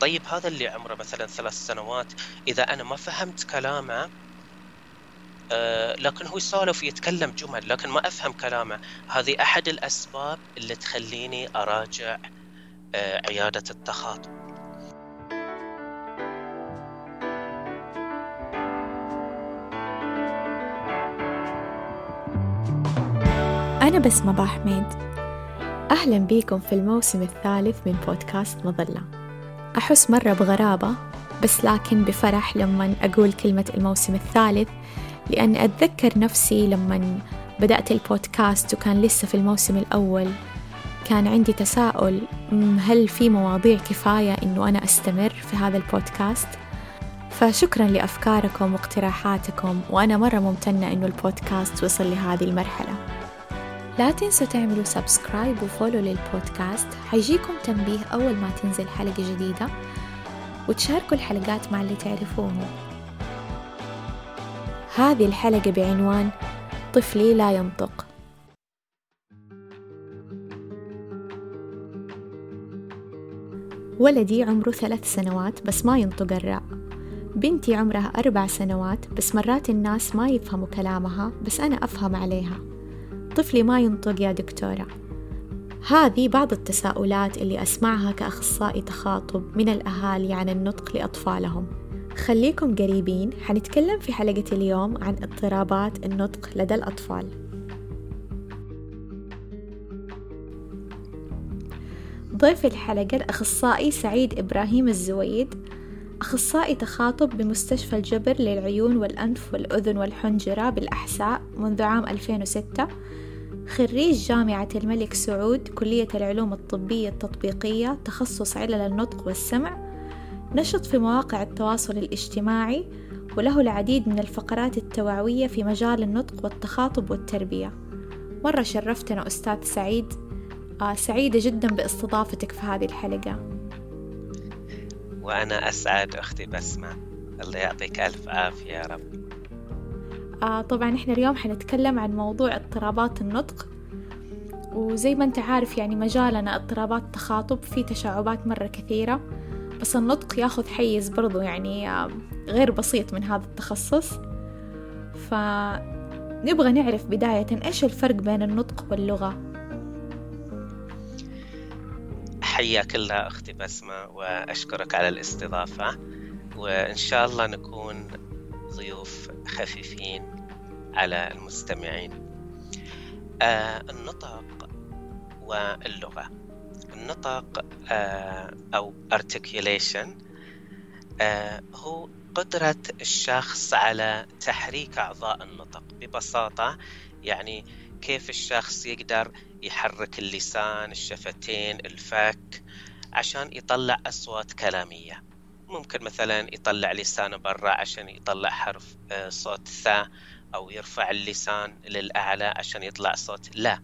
طيب هذا اللي عمره مثلا ثلاث سنوات. إذا أنا ما فهمت كلامه آه لكن هو يسولف ويتكلم جمل لكن ما أفهم كلامه هذه أحد الأسباب اللي تخليني أراجع آه عيادة التخاطب. أنا بسمة باحميد أهلا بيكم في الموسم الثالث من بودكاست مظلة. أحس مرة بغرابة بس لكن بفرح لما أقول كلمة الموسم الثالث لأني أتذكر نفسي لما بدأت البودكاست وكان لسه في الموسم الأول كان عندي تساؤل هل في مواضيع كفاية إنه أنا أستمر في هذا البودكاست؟ فشكرا لأفكاركم واقتراحاتكم وأنا مرة ممتنة إنه البودكاست وصل لهذه المرحلة لا تنسوا تعملوا سبسكرايب وفولو للبودكاست. حيجيكم تنبيه أول ما تنزل حلقة جديدة. وتشاركوا الحلقات مع اللي تعرفوهم. هذه الحلقة بعنوان طفلي لا ينطق. ولدي عمره ثلاث سنوات بس ما ينطق الراء. بنتي عمرها أربع سنوات بس مرات الناس ما يفهموا كلامها بس أنا أفهم عليها. طفلي ما ينطق يا دكتورة. هذه بعض التساؤلات اللي أسمعها كأخصائي تخاطب من الأهالي عن النطق لأطفالهم. خليكم قريبين حنتكلم في حلقة اليوم عن اضطرابات النطق لدى الأطفال. ضيف الحلقة الأخصائي سعيد إبراهيم الزويد أخصائي تخاطب بمستشفى الجبر للعيون والأنف والأذن والحنجرة بالأحساء منذ عام 2006 خريج جامعة الملك سعود كلية العلوم الطبية التطبيقية تخصص علل النطق والسمع نشط في مواقع التواصل الاجتماعي وله العديد من الفقرات التوعوية في مجال النطق والتخاطب والتربية. مرة شرفتنا أستاذ سعيد. آه سعيدة جدا باستضافتك في هذه الحلقة. وأنا أسعد أختي بسمة. الله يعطيك ألف عافية يا رب. آه طبعا إحنا اليوم حنتكلم عن موضوع اضطرابات النطق. وزي ما أنت عارف يعني مجالنا اضطرابات التخاطب في تشعبات مرة كثيرة. بس النطق ياخذ حيز برضو يعني آه غير بسيط من هذا التخصص. فنبغى نعرف بداية إيش الفرق بين النطق واللغة؟ حياك الله أختي بسمة وأشكرك على الاستضافة. وإن شاء الله نكون ضيوف خفيفين على المستمعين. آه النطق واللغة. النطق آه أو articulation آه هو قدرة الشخص على تحريك أعضاء النطق. ببساطة يعني كيف الشخص يقدر يحرك اللسان الشفتين الفك عشان يطلع أصوات كلامية. ممكن مثلا يطلع لسانه برا عشان يطلع حرف آه، صوت ثا أو يرفع اللسان للأعلى عشان يطلع صوت لا.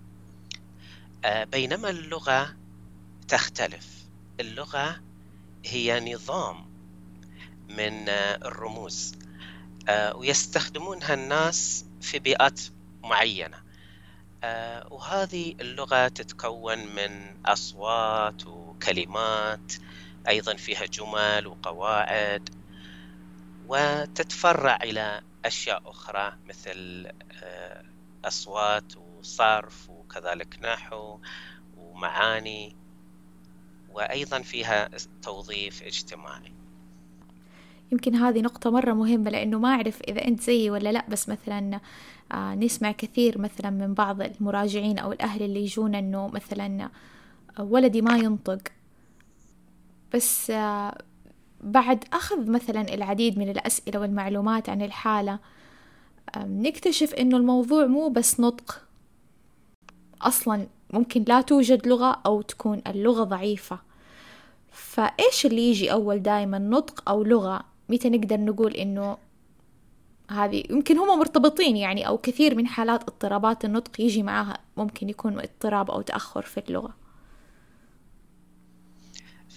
آه، بينما اللغة تختلف. اللغة هي نظام من آه، الرموز. ويستخدمونها الناس في بيئات معينة. وهذه اللغة تتكون من أصوات وكلمات أيضا فيها جمل وقواعد وتتفرع إلى أشياء أخرى مثل آه، أصوات وصرف وكذلك نحو ومعاني وأيضا فيها توظيف اجتماعي. يمكن هذه نقطة مرة مهمة لأنه ما أعرف إذا أنت زيي ولا لأ بس مثلا آه، نسمع كثير مثلا من بعض المراجعين أو الأهل اللي يجون أنه مثلا ولدي ما ينطق. بس آه، بعد أخذ مثلا العديد من الأسئلة والمعلومات عن الحالة نكتشف إنه الموضوع مو بس نطق. أصلا ممكن لا توجد لغة أو تكون اللغة ضعيفة. فإيش اللي يجي أول دايما نطق أو لغة؟ متى نقدر نقول إنه هذه؟ يمكن هم مرتبطين يعني أو كثير من حالات اضطرابات النطق يجي معها ممكن يكون اضطراب أو تأخر في اللغة.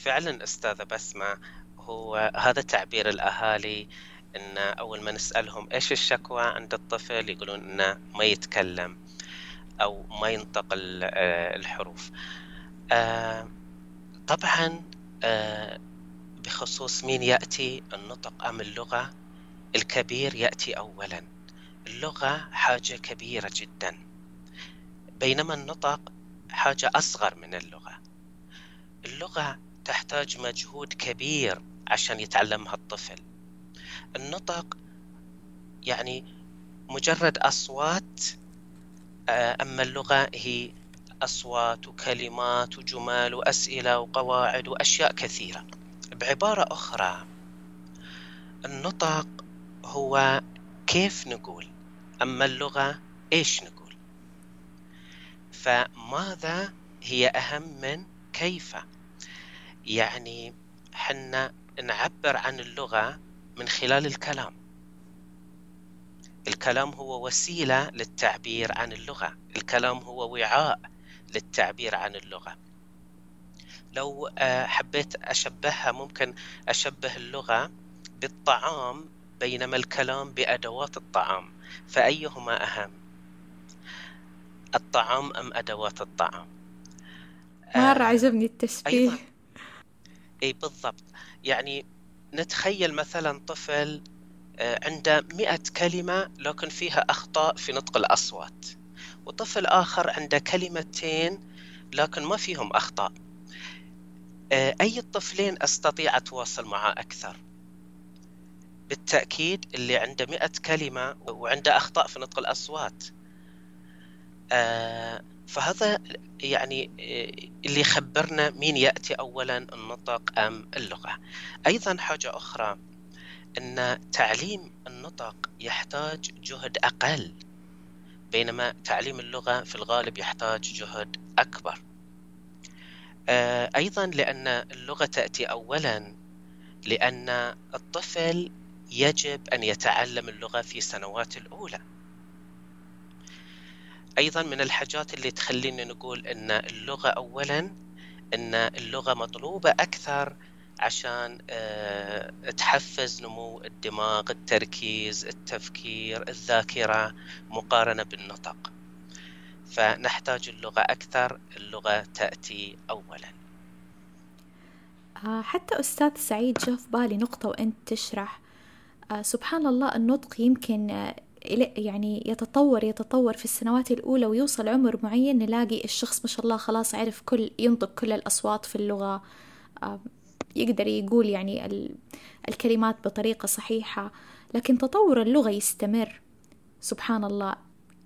فعلا أستاذة بسمة هو هذا تعبير الأهالي إن أول ما نسألهم إيش الشكوى عند الطفل يقولون إنه ما يتكلم أو ما ينطق آه، الحروف. آه، طبعا آه، بخصوص مين يأتي؟ النطق أم اللغة؟ الكبير يأتي أولا. اللغة حاجة كبيرة جدا. بينما النطق حاجة أصغر من اللغة. اللغة تحتاج مجهود كبير عشان يتعلمها الطفل. النطق يعني مجرد أصوات آه، أما اللغة هي أصوات وكلمات وجمال وأسئلة وقواعد وأشياء كثيرة. بعبارة أخرى النطق هو كيف نقول أما اللغة إيش نقول؟ فماذا هي أهم من كيف؟ يعني حنا نعبر عن اللغة من خلال الكلام. الكلام هو وسيلة للتعبير عن اللغة. الكلام هو وعاء للتعبير عن اللغة. لو آه، حبيت أشبهها ممكن أشبه اللغة بالطعام بينما الكلام بأدوات الطعام. فأيهما أهم؟ الطعام أم أدوات الطعام؟ مرة عجبني التشبيه. أيضا. أي بالضبط. يعني نتخيل مثلا طفل آه، عنده مئة كلمة لكن فيها أخطاء في نطق الأصوات. وطفل آخر عنده كلمتين لكن ما فيهم أخطاء. آه، أي الطفلين أستطيع أتواصل معه أكثر؟ بالتأكيد اللي عنده مئة كلمة وعنده أخطاء في نطق الأصوات. آه، فهذا يعني اللي يخبرنا مين يأتي أولا النطق أم اللغة. أيضا حاجة أخرى أن تعليم النطق يحتاج جهد أقل بينما تعليم اللغة في الغالب يحتاج جهد أكبر. آه، أيضا لأن اللغة تأتي أولا لأن الطفل يجب أن يتعلم اللغة في سنوات الأولى. أيضا من الحاجات اللي تخلينا نقول أن اللغة أولا أن اللغة مطلوبة أكثر عشان آه، تحفز نمو الدماغ التركيز التفكير الذاكرة مقارنة بالنطق. فنحتاج اللغة أكثر اللغة تأتي أولا. آه، حتى أستاذ سعيد جاء في بالي نقطة وأنت تشرح. آه، سبحان الله النطق يمكن يعني يتطور يتطور في السنوات الأولى ويوصل عمر معين نلاقي الشخص ما شاء الله خلاص عرف كل ينطق كل الأصوات في اللغة. يقدر يقول يعني الكلمات بطريقة صحيحة. لكن تطور اللغة يستمر. سبحان الله.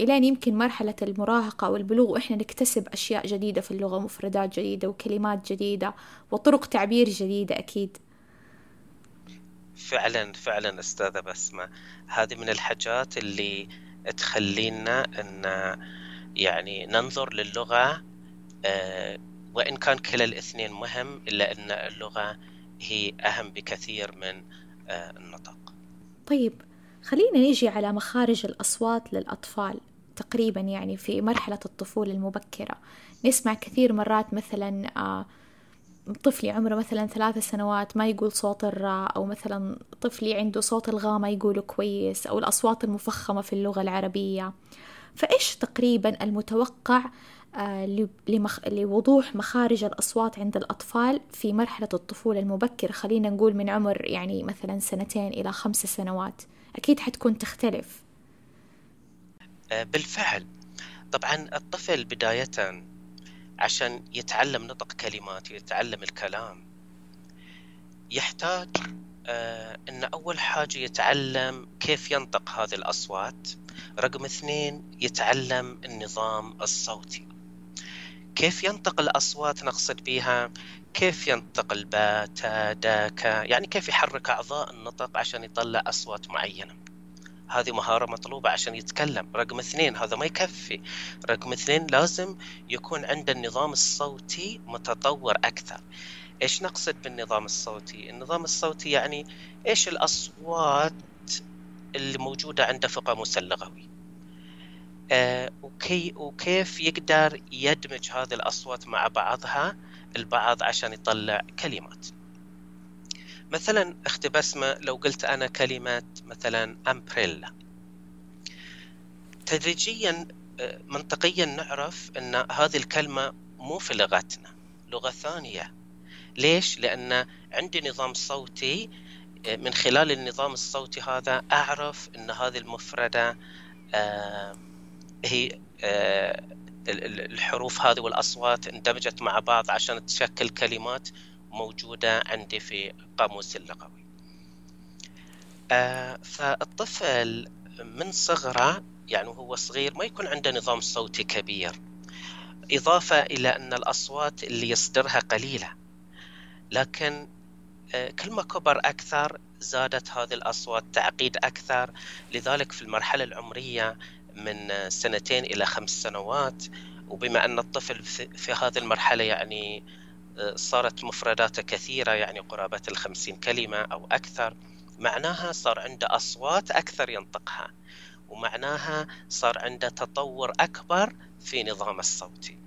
إلين يمكن مرحلة المراهقة أو البلوغ وإحنا نكتسب أشياء جديدة في اللغة مفردات جديدة وكلمات جديدة وطرق تعبير جديدة أكيد. فعلا فعلا أستاذة بسمة هذه من الحاجات اللي تخلينا أن يعني ننظر للغة آه، وإن كان كلا الاثنين مهم إلا أن اللغة هي أهم بكثير من آه، النطق. طيب خلينا نيجي على مخارج الأصوات للأطفال تقريبا يعني في مرحلة الطفولة المبكرة. نسمع كثير مرات مثلا آه، طفلي عمره مثلا ثلاثة سنوات ما يقول صوت الراء أو مثلا طفلي عنده صوت الغاء ما يقوله كويس أو الأصوات المفخمة في اللغة العربية. فإيش تقريبا المتوقع آه، لوضوح مخارج الأصوات عند الأطفال في مرحلة الطفولة المبكرة؟ خلينا نقول من عمر يعني مثلا سنتين إلى خمس سنوات. أكيد حتكون تختلف. آه، بالفعل. طبعا الطفل بداية عشان يتعلم نطق كلمات يتعلم الكلام. يحتاج آه، أن أول حاجة يتعلم كيف ينطق هذه الأصوات. رقم اثنين يتعلم النظام الصوتي. كيف ينطق الأصوات نقصد بها كيف ينطق الباء تا دا كا يعني كيف يحرك أعضاء النطق عشان يطلع أصوات معينة. هذه مهارة مطلوبة عشان يتكلم. رقم اثنين هذا ما يكفي. رقم اثنين لازم يكون عنده النظام الصوتي متطور أكثر. إيش نقصد بالنظام الصوتي؟ النظام الصوتي يعني إيش الأصوات اللي موجودة عنده في قاموس اللغوي؟ آه، وكي وكيف يقدر يدمج هذه الأصوات مع بعضها؟ البعض عشان يطلع كلمات. مثلا بسمة لو قلت أنا كلمة مثلا أمبريلا تدريجيا آه، منطقيا نعرف أن هذه الكلمة مو في لغتنا لغة ثانية ليش؟ لأن عندي نظام صوتي من خلال النظام الصوتي هذا أعرف أن هذه المفردة هي الحروف هذه والأصوات اندمجت مع بعض عشان تشكل كلمات موجودة عندي في قاموس اللغوي. فالطفل من صغره يعني وهو صغير ما يكون عنده نظام صوتي كبير. إضافة إلى أن الأصوات اللي يصدرها قليلة. لكن آه، كل ما كبر أكثر زادت هذه الأصوات تعقيد أكثر. لذلك في المرحلة العمرية من سنتين إلى خمس سنوات. وبما أن الطفل في هذه المرحلة يعني آه، صارت مفرداته كثيرة يعني قرابة الخمسين كلمة أو أكثر. معناها صار عنده أصوات أكثر ينطقها ومعناها صار عنده تطور أكبر في نظام الصوتي.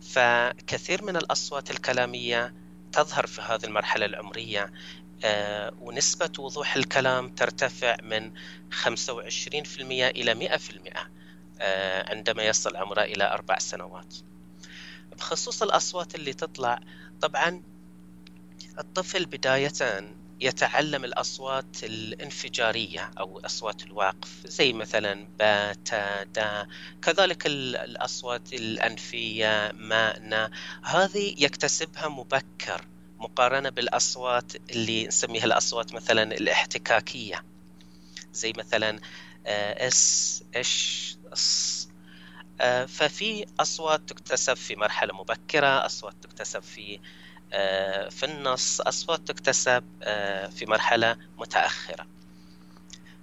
فكثير من الأصوات الكلامية تظهر في هذه المرحلة العمرية آه، ونسبة وضوح الكلام ترتفع من 25% إلى 100% آه، عندما يصل عمره إلى أربع سنوات. بخصوص الأصوات اللي تطلع طبعا الطفل بداية يتعلم الأصوات الانفجارية أو أصوات الوقف زي مثلا با تا دا كذلك الأصوات الأنفية ما نا. هذه يكتسبها مبكر مقارنة بالأصوات اللي نسميها الأصوات مثلا الاحتكاكية زي مثلا آه، إس إش آه، ففي أصوات تكتسب في مرحلة مبكرة أصوات تكتسب في آه، في النص أصوات تكتسب في مرحلة متأخرة.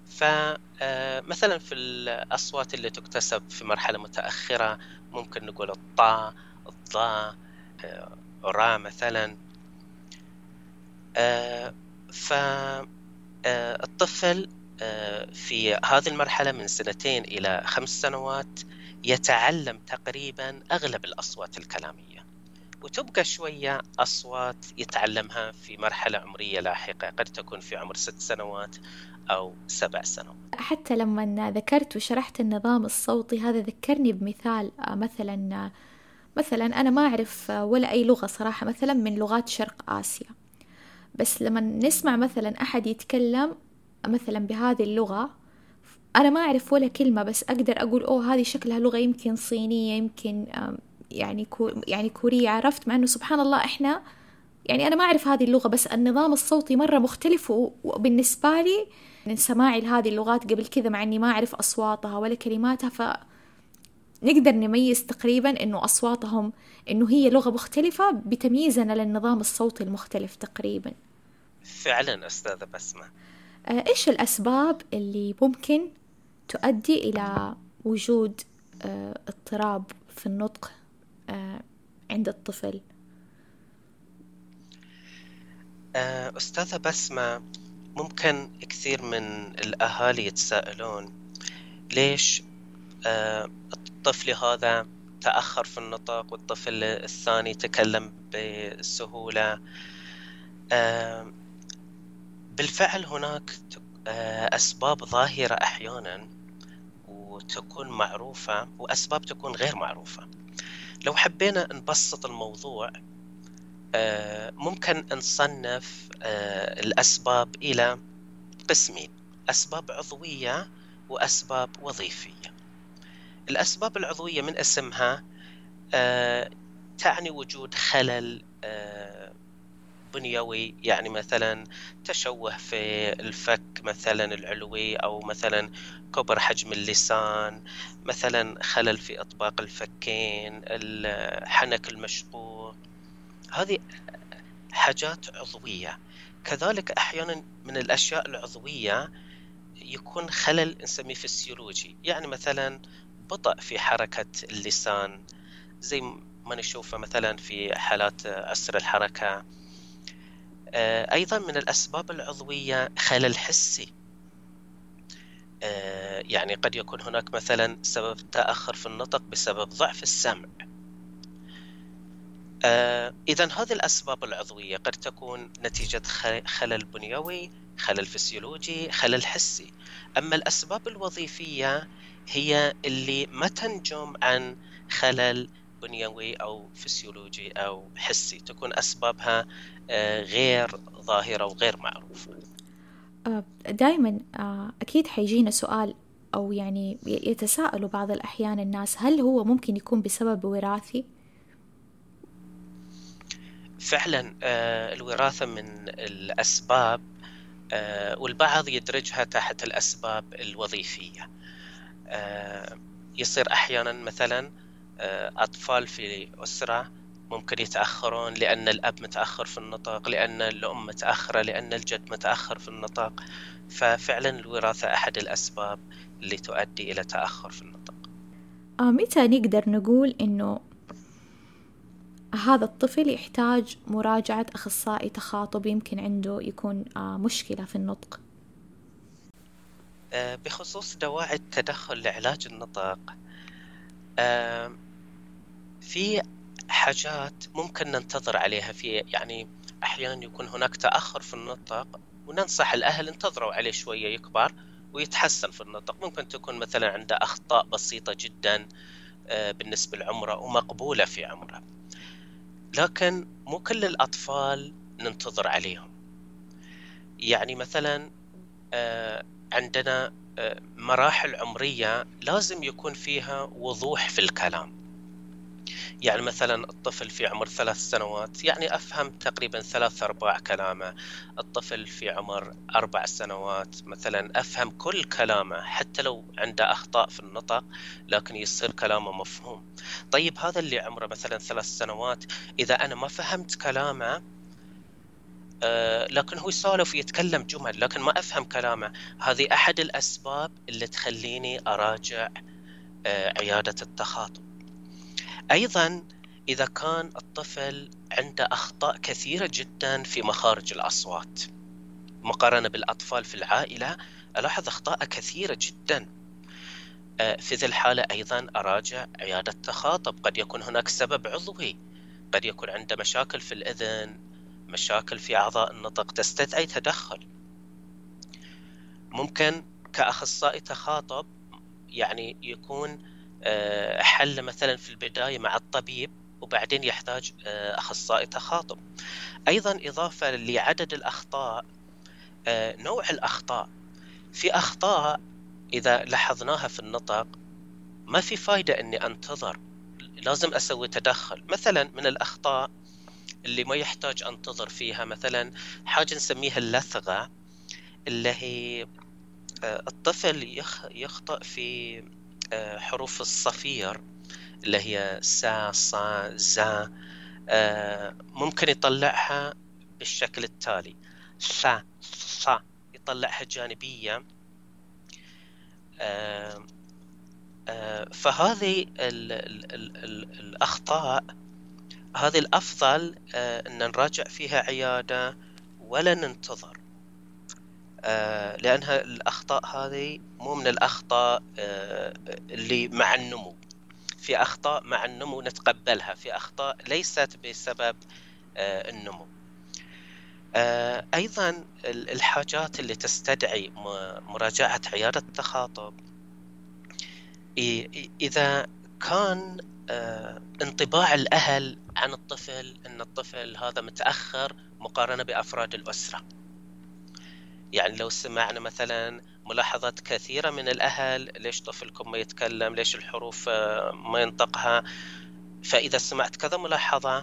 فمثلا في الأصوات اللي تكتسب في مرحلة متأخرة ممكن نقول الطا الضاء را مثلا. فالطفل آه، في هذه المرحلة من سنتين إلى خمس سنوات يتعلم تقريبا أغلب الأصوات الكلامية وتبقى شوية أصوات يتعلمها في مرحلة عمرية لاحقة قد تكون في عمر ست سنوات أو سبع سنوات. حتى لما ذكرت وشرحت النظام الصوتي هذا ذكرني بمثال آه، مثلا مثلا أنا ما أعرف ولا أي لغة صراحة مثلا من لغات شرق آسيا. بس لما نسمع مثلا أحد يتكلم مثلا بهذه اللغة أنا ما أعرف ولا كلمة بس أقدر أقول أوه هذه شكلها لغة يمكن صينية يمكن يعني كو يعني كورية. عرفت؟ مع إنه سبحان الله إحنا يعني أنا ما أعرف هذه اللغة بس النظام الصوتي مرة مختلف وبالنسبة لي من سماعي لهذه اللغات قبل كذا مع إني ما أعرف أصواتها ولا كلماتها ف نقدر نميز تقريبا إنه أصواتهم إنه هي لغة مختلفة بتمييزنا للنظام الصوتي المختلف تقريبا. فعلا أستاذة بسمة. آه، إيش الأسباب اللي ممكن تؤدي إلى وجود آه، اضطراب في النطق آه، عند الطفل. أستاذة بسمة ممكن كثير من الأهالي يتساءلون ليش الطفل هذا تأخر في النطق والطفل الثاني تكلم بسهولة؟ بالفعل هناك آه، أسباب ظاهرة أحيانا وتكون معروفة وأسباب تكون غير معروفة. لو حبينا نبسط الموضوع آه، ممكن نصنف آه، الأسباب إلى قسمين أسباب عضوية وأسباب وظيفية. الأسباب العضوية من اسمها تعني وجود خلل بنيوي يعني مثلا تشوه في الفك مثلا العلوي أو مثلا كبر حجم اللسان مثلا خلل في إطباق الفكين الحنك المشقوق. هذه حاجات عضوية. كذلك أحيانا من الأشياء العضوية يكون خلل نسميه فسيولوجي يعني مثلا بطء في حركة اللسان زي ما نشوفه مثلا في حالات عسر الحركة. آه، أيضا من الأسباب العضوية خلل حسي آه، يعني قد يكون هناك مثلا سبب تأخر في النطق بسبب ضعف السمع. آه، إذا هذه الأسباب العضوية قد تكون نتيجة خلل بنيوي خلل فسيولوجي خلل حسي. أما الأسباب الوظيفية هي اللي ما تنجم عن خلل بنيوي أو فسيولوجي أو حسي تكون أسبابها آه، غير ظاهرة وغير معروفة دائما أكيد حيجينا سؤال أو يعني يتساءلوا بعض الأحيان الناس هل هو ممكن يكون بسبب وراثي؟ فعلا الوراثة من الأسباب والبعض يدرجها تحت الأسباب الوظيفية يصير أحيانا مثلا آه، أطفال في أسرة ممكن يتأخرون لأن الأب متأخر في النطق لأن الأم متأخرة لأن الجد متأخر في النطق ففعلا الوراثة أحد الأسباب اللي تؤدي إلى تأخر في النطق آه متى نقدر نقول إنه هذا الطفل يحتاج مراجعة أخصائي تخاطب يمكن عنده يكون آه مشكلة في النطق؟ آه بخصوص دواعي التدخل لعلاج النطق في حاجات ممكن ننتظر عليها في يعني أحيانا يكون هناك تأخر في النطق وننصح الأهل انتظروا عليه شوية يكبر ويتحسن في النطق ممكن تكون مثلا عنده أخطاء بسيطة جدا آه، بالنسبة لعمره ومقبوله في عمره. لكن مو كل الأطفال ننتظر عليهم. يعني مثلا آه، عندنا آه، مراحل عمرية لازم يكون فيها وضوح في الكلام. يعني مثلا الطفل في عمر ثلاث سنوات يعني أفهم تقريبا ثلاث أرباع كلامه. الطفل في عمر أربع سنوات مثلا أفهم كل كلامه حتى لو عنده أخطاء في النطق لكن يصير كلامه مفهوم. طيب هذا اللي عمره مثلا ثلاث سنوات إذا أنا ما فهمت كلامه آه لكن هو يسولف ويتكلم جمل لكن ما أفهم كلامه هذه أحد الأسباب اللي تخليني أراجع آه عيادة التخاطب. أيضا إذا كان الطفل عنده أخطاء كثيرة جدا في مخارج الأصوات مقارنة بالأطفال في العائلة ألاحظ أخطاء كثيرة جدا. آه، في ذي الحالة أيضا أراجع عيادة تخاطب قد يكون هناك سبب عضوي. قد يكون عنده مشاكل في الإذن مشاكل في أعضاء النطق. تستدعي تدخل. ممكن كأخصائي تخاطب يعني يكون حل مثلا في البداية مع الطبيب وبعدين يحتاج آه، أخصائي تخاطب. أيضا إضافة لعدد الأخطاء آه، نوع الأخطاء. في أخطاء إذا لاحظناها في النطق ما في فايدة أني أنتظر لازم أسوي تدخل. مثلا من الأخطاء اللي ما يحتاج أنتظر فيها مثلا حاجة نسميها اللثغة اللي هي الطفل يخطأ في آه، حروف الصفير اللي هي سا صا زا آه، ممكن يطلعها بالشكل التالي. ثا صا يطلعها جانبية. آه، فهذه ال ال ال ال الأخطاء هذه الأفضل أن نراجع فيها عيادة ولا ننتظر. آه، لأنها الأخطاء هذه مو من الأخطاء آه، اللي مع النمو. في أخطاء مع النمو نتقبلها في أخطاء ليست بسبب آه، النمو. أيضا الحاجات اللي تستدعي مراجعة عيادة التخاطب إذا كان انطباع الأهل عن الطفل أن الطفل هذا متأخر مقارنة بأفراد الأسرة. يعني لو سمعنا مثلا ملاحظات كثيرة من الأهل ليش طفلكم ما يتكلم؟ ليش الحروف آه، ما ينطقها؟ فإذا سمعت كذا ملاحظة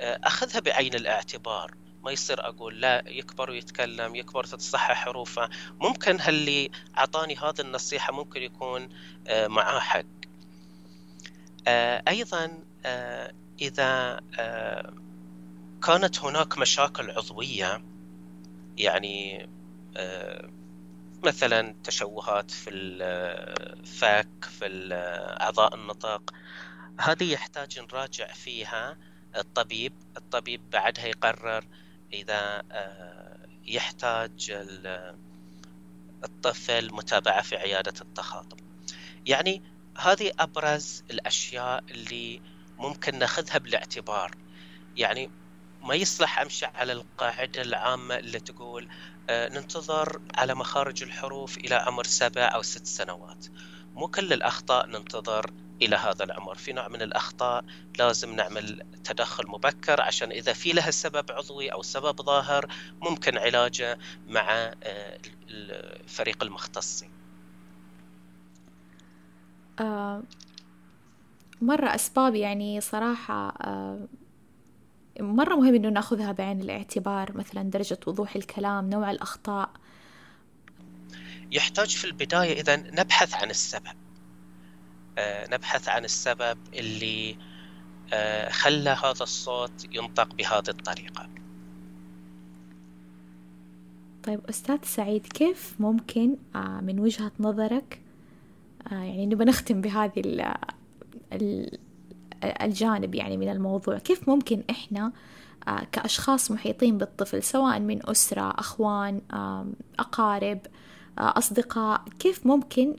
آه، أخذها بعين الاعتبار. ما يصير أقول لا يكبر ويتكلم يكبر تتصحح حروفه. ممكن هاللي أعطاني هذه النصيحة ممكن يكون آه، معاه حق. أيضا إذا كانت هناك مشاكل عضوية يعني مثلا تشوهات في الفك في أعضاء النطق هذه يحتاج نراجع فيها الطبيب. الطبيب بعدها يقرر إذا آه، يحتاج الطفل متابعة في عيادة التخاطب. يعني هذه أبرز الأشياء اللي ممكن نأخذها بالاعتبار. يعني ما يصلح أمشي على القاعدة العامة اللي تقول آه، ننتظر على مخارج الحروف إلى عمر سبع أو ست سنوات. مو كل الأخطاء ننتظر إلى هذا العمر. في نوع من الأخطاء لازم نعمل تدخل مبكر عشان إذا في لها سبب عضوي أو سبب ظاهر ممكن علاجه مع آه، الفريق المختصين آه مرة أسباب يعني صراحة مرة مهم إنه نأخذها بعين الاعتبار مثلا درجة وضوح الكلام نوع الأخطاء. يحتاج في البداية إذا نبحث عن السبب. آه، نبحث عن السبب اللي آه، خلى هذا الصوت ينطق بهذه الطريقة. طيب أستاذ سعيد كيف ممكن آه، من وجهة نظرك يعني نبغى نختم بهذه الجانب يعني من الموضوع. كيف ممكن إحنا كأشخاص محيطين بالطفل سواء من أسرة أخوان أقارب أصدقاء كيف ممكن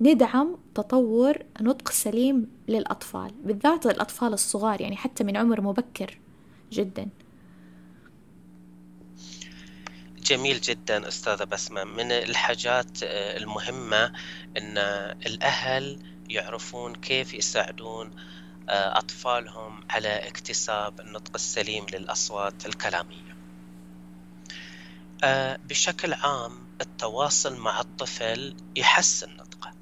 ندعم تطور نطق سليم للأطفال بالذات الأطفال الصغار يعني حتى من عمر مبكر جدا؟ جميل جدا أستاذة بسمة. من الحاجات آه، المهمة أن الأهل يعرفون كيف يساعدون آه، أطفالهم على اكتساب النطق السليم للأصوات الكلامية. آه، بشكل عام التواصل مع الطفل يحسن نطقه.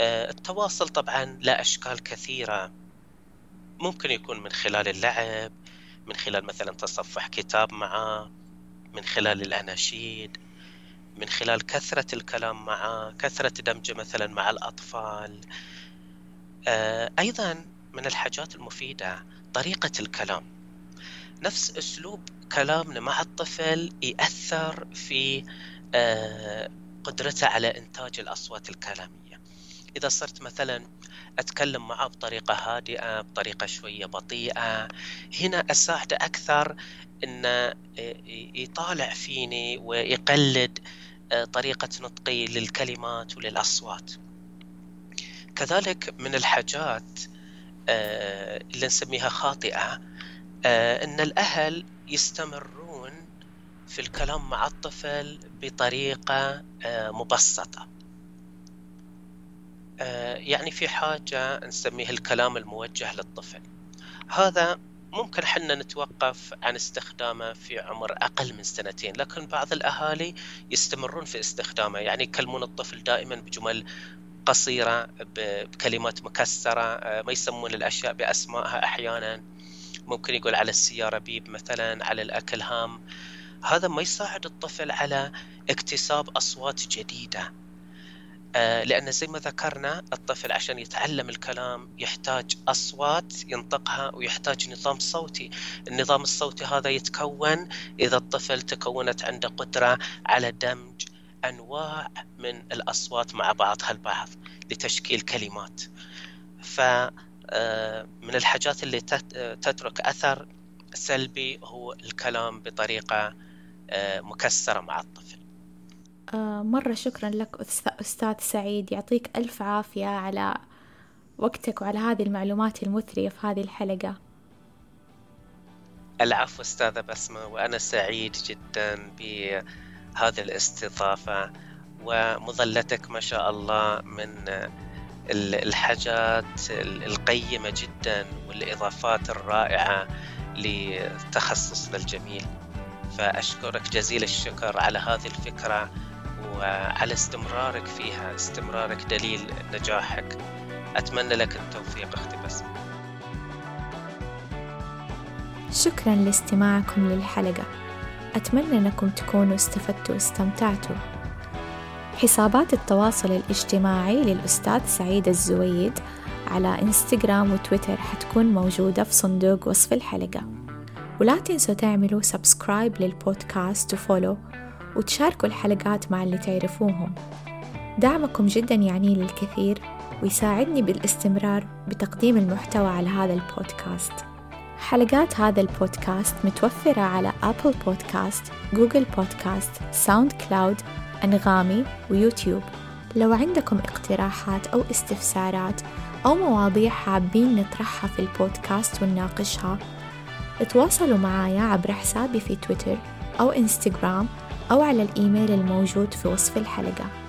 آه، التواصل طبعا له أشكال كثيرة. ممكن يكون من خلال اللعب من خلال مثلا تصفح كتاب معه من خلال الأناشيد. من خلال كثرة الكلام معه كثرة دمجه مثلا مع الأطفال. آه، أيضا من الحاجات المفيدة طريقة الكلام. نفس أسلوب كلامنا مع الطفل يأثر في آه، قدرته على إنتاج الأصوات الكلامية. إذا صرت مثلا أتكلم معه بطريقة هادئة بطريقة شوية بطيئة هنا أساعده أكثر أنه يطالع فيني ويقلد آه، طريقة نطقي للكلمات وللأصوات. كذلك من الحاجات آه، اللي نسميها خاطئة آه، أن الأهل يستمرون في الكلام مع الطفل بطريقة مبسطة. آه، يعني في حاجة نسميها الكلام الموجه للطفل. هذا ممكن حنا نتوقف عن استخدامه في عمر أقل من سنتين لكن بعض الأهالي يستمرون في استخدامه. يعني يكلمون الطفل دائما بجمل قصيرة بكلمات مكسرة آه، ما يسمون الأشياء بأسمائها أحيانا. ممكن يقول على السيارة بيب مثلا على الأكل هام. هذا ما يساعد الطفل على اكتساب أصوات جديدة. لأن زي ما ذكرنا الطفل عشان يتعلم الكلام يحتاج أصوات ينطقها ويحتاج نظام صوتي. النظام الصوتي هذا يتكون إذا الطفل تكونت عنده قدرة على دمج أنواع من الأصوات مع بعضها البعض لتشكيل كلمات. ف آه، من الحاجات اللي تترك أثر سلبي هو الكلام بطريقة آه، مكسرة مع الطفل. آه، مرة شكرا لك أستاذ سعيد. يعطيك ألف عافية على وقتك وعلى هذه المعلومات المثرية في هذه الحلقة. العفو أستاذة بسمة وأنا سعيد جدا بهذه الاستضافة ومظلتك ما شاء الله من الحاجات القيمة جدا والإضافات الرائعة لتخصصنا الجميل. فأشكرك جزيل الشكر على هذه الفكرة وعلى استمرارك فيها استمرارك دليل نجاحك. أتمنى لك التوفيق أختي بس شكرا لاستماعكم للحلقة. أتمنى أنكم تكونوا استفدتوا واستمتعتوا. حسابات التواصل الاجتماعي للأستاذ سعيد الزويد على إنستغرام وتويتر حتكون موجودة في صندوق وصف الحلقة. ولا تنسوا تعملوا سبسكرايب للبودكاست وفولو وتشاركوا الحلقات مع اللي تعرفوهم. دعمكم جدا يعني لي الكثير ويساعدني بالاستمرار بتقديم المحتوى على هذا البودكاست. حلقات هذا البودكاست متوفرة على Apple Podcast، Google Podcast، SoundCloud، أنغامي ويوتيوب. لو عندكم اقتراحات أو استفسارات أو مواضيع حابين نطرحها في البودكاست ونناقشها تواصلوا معايا عبر حسابي في تويتر أو إنستغرام أو على الإيميل الموجود في وصف الحلقة.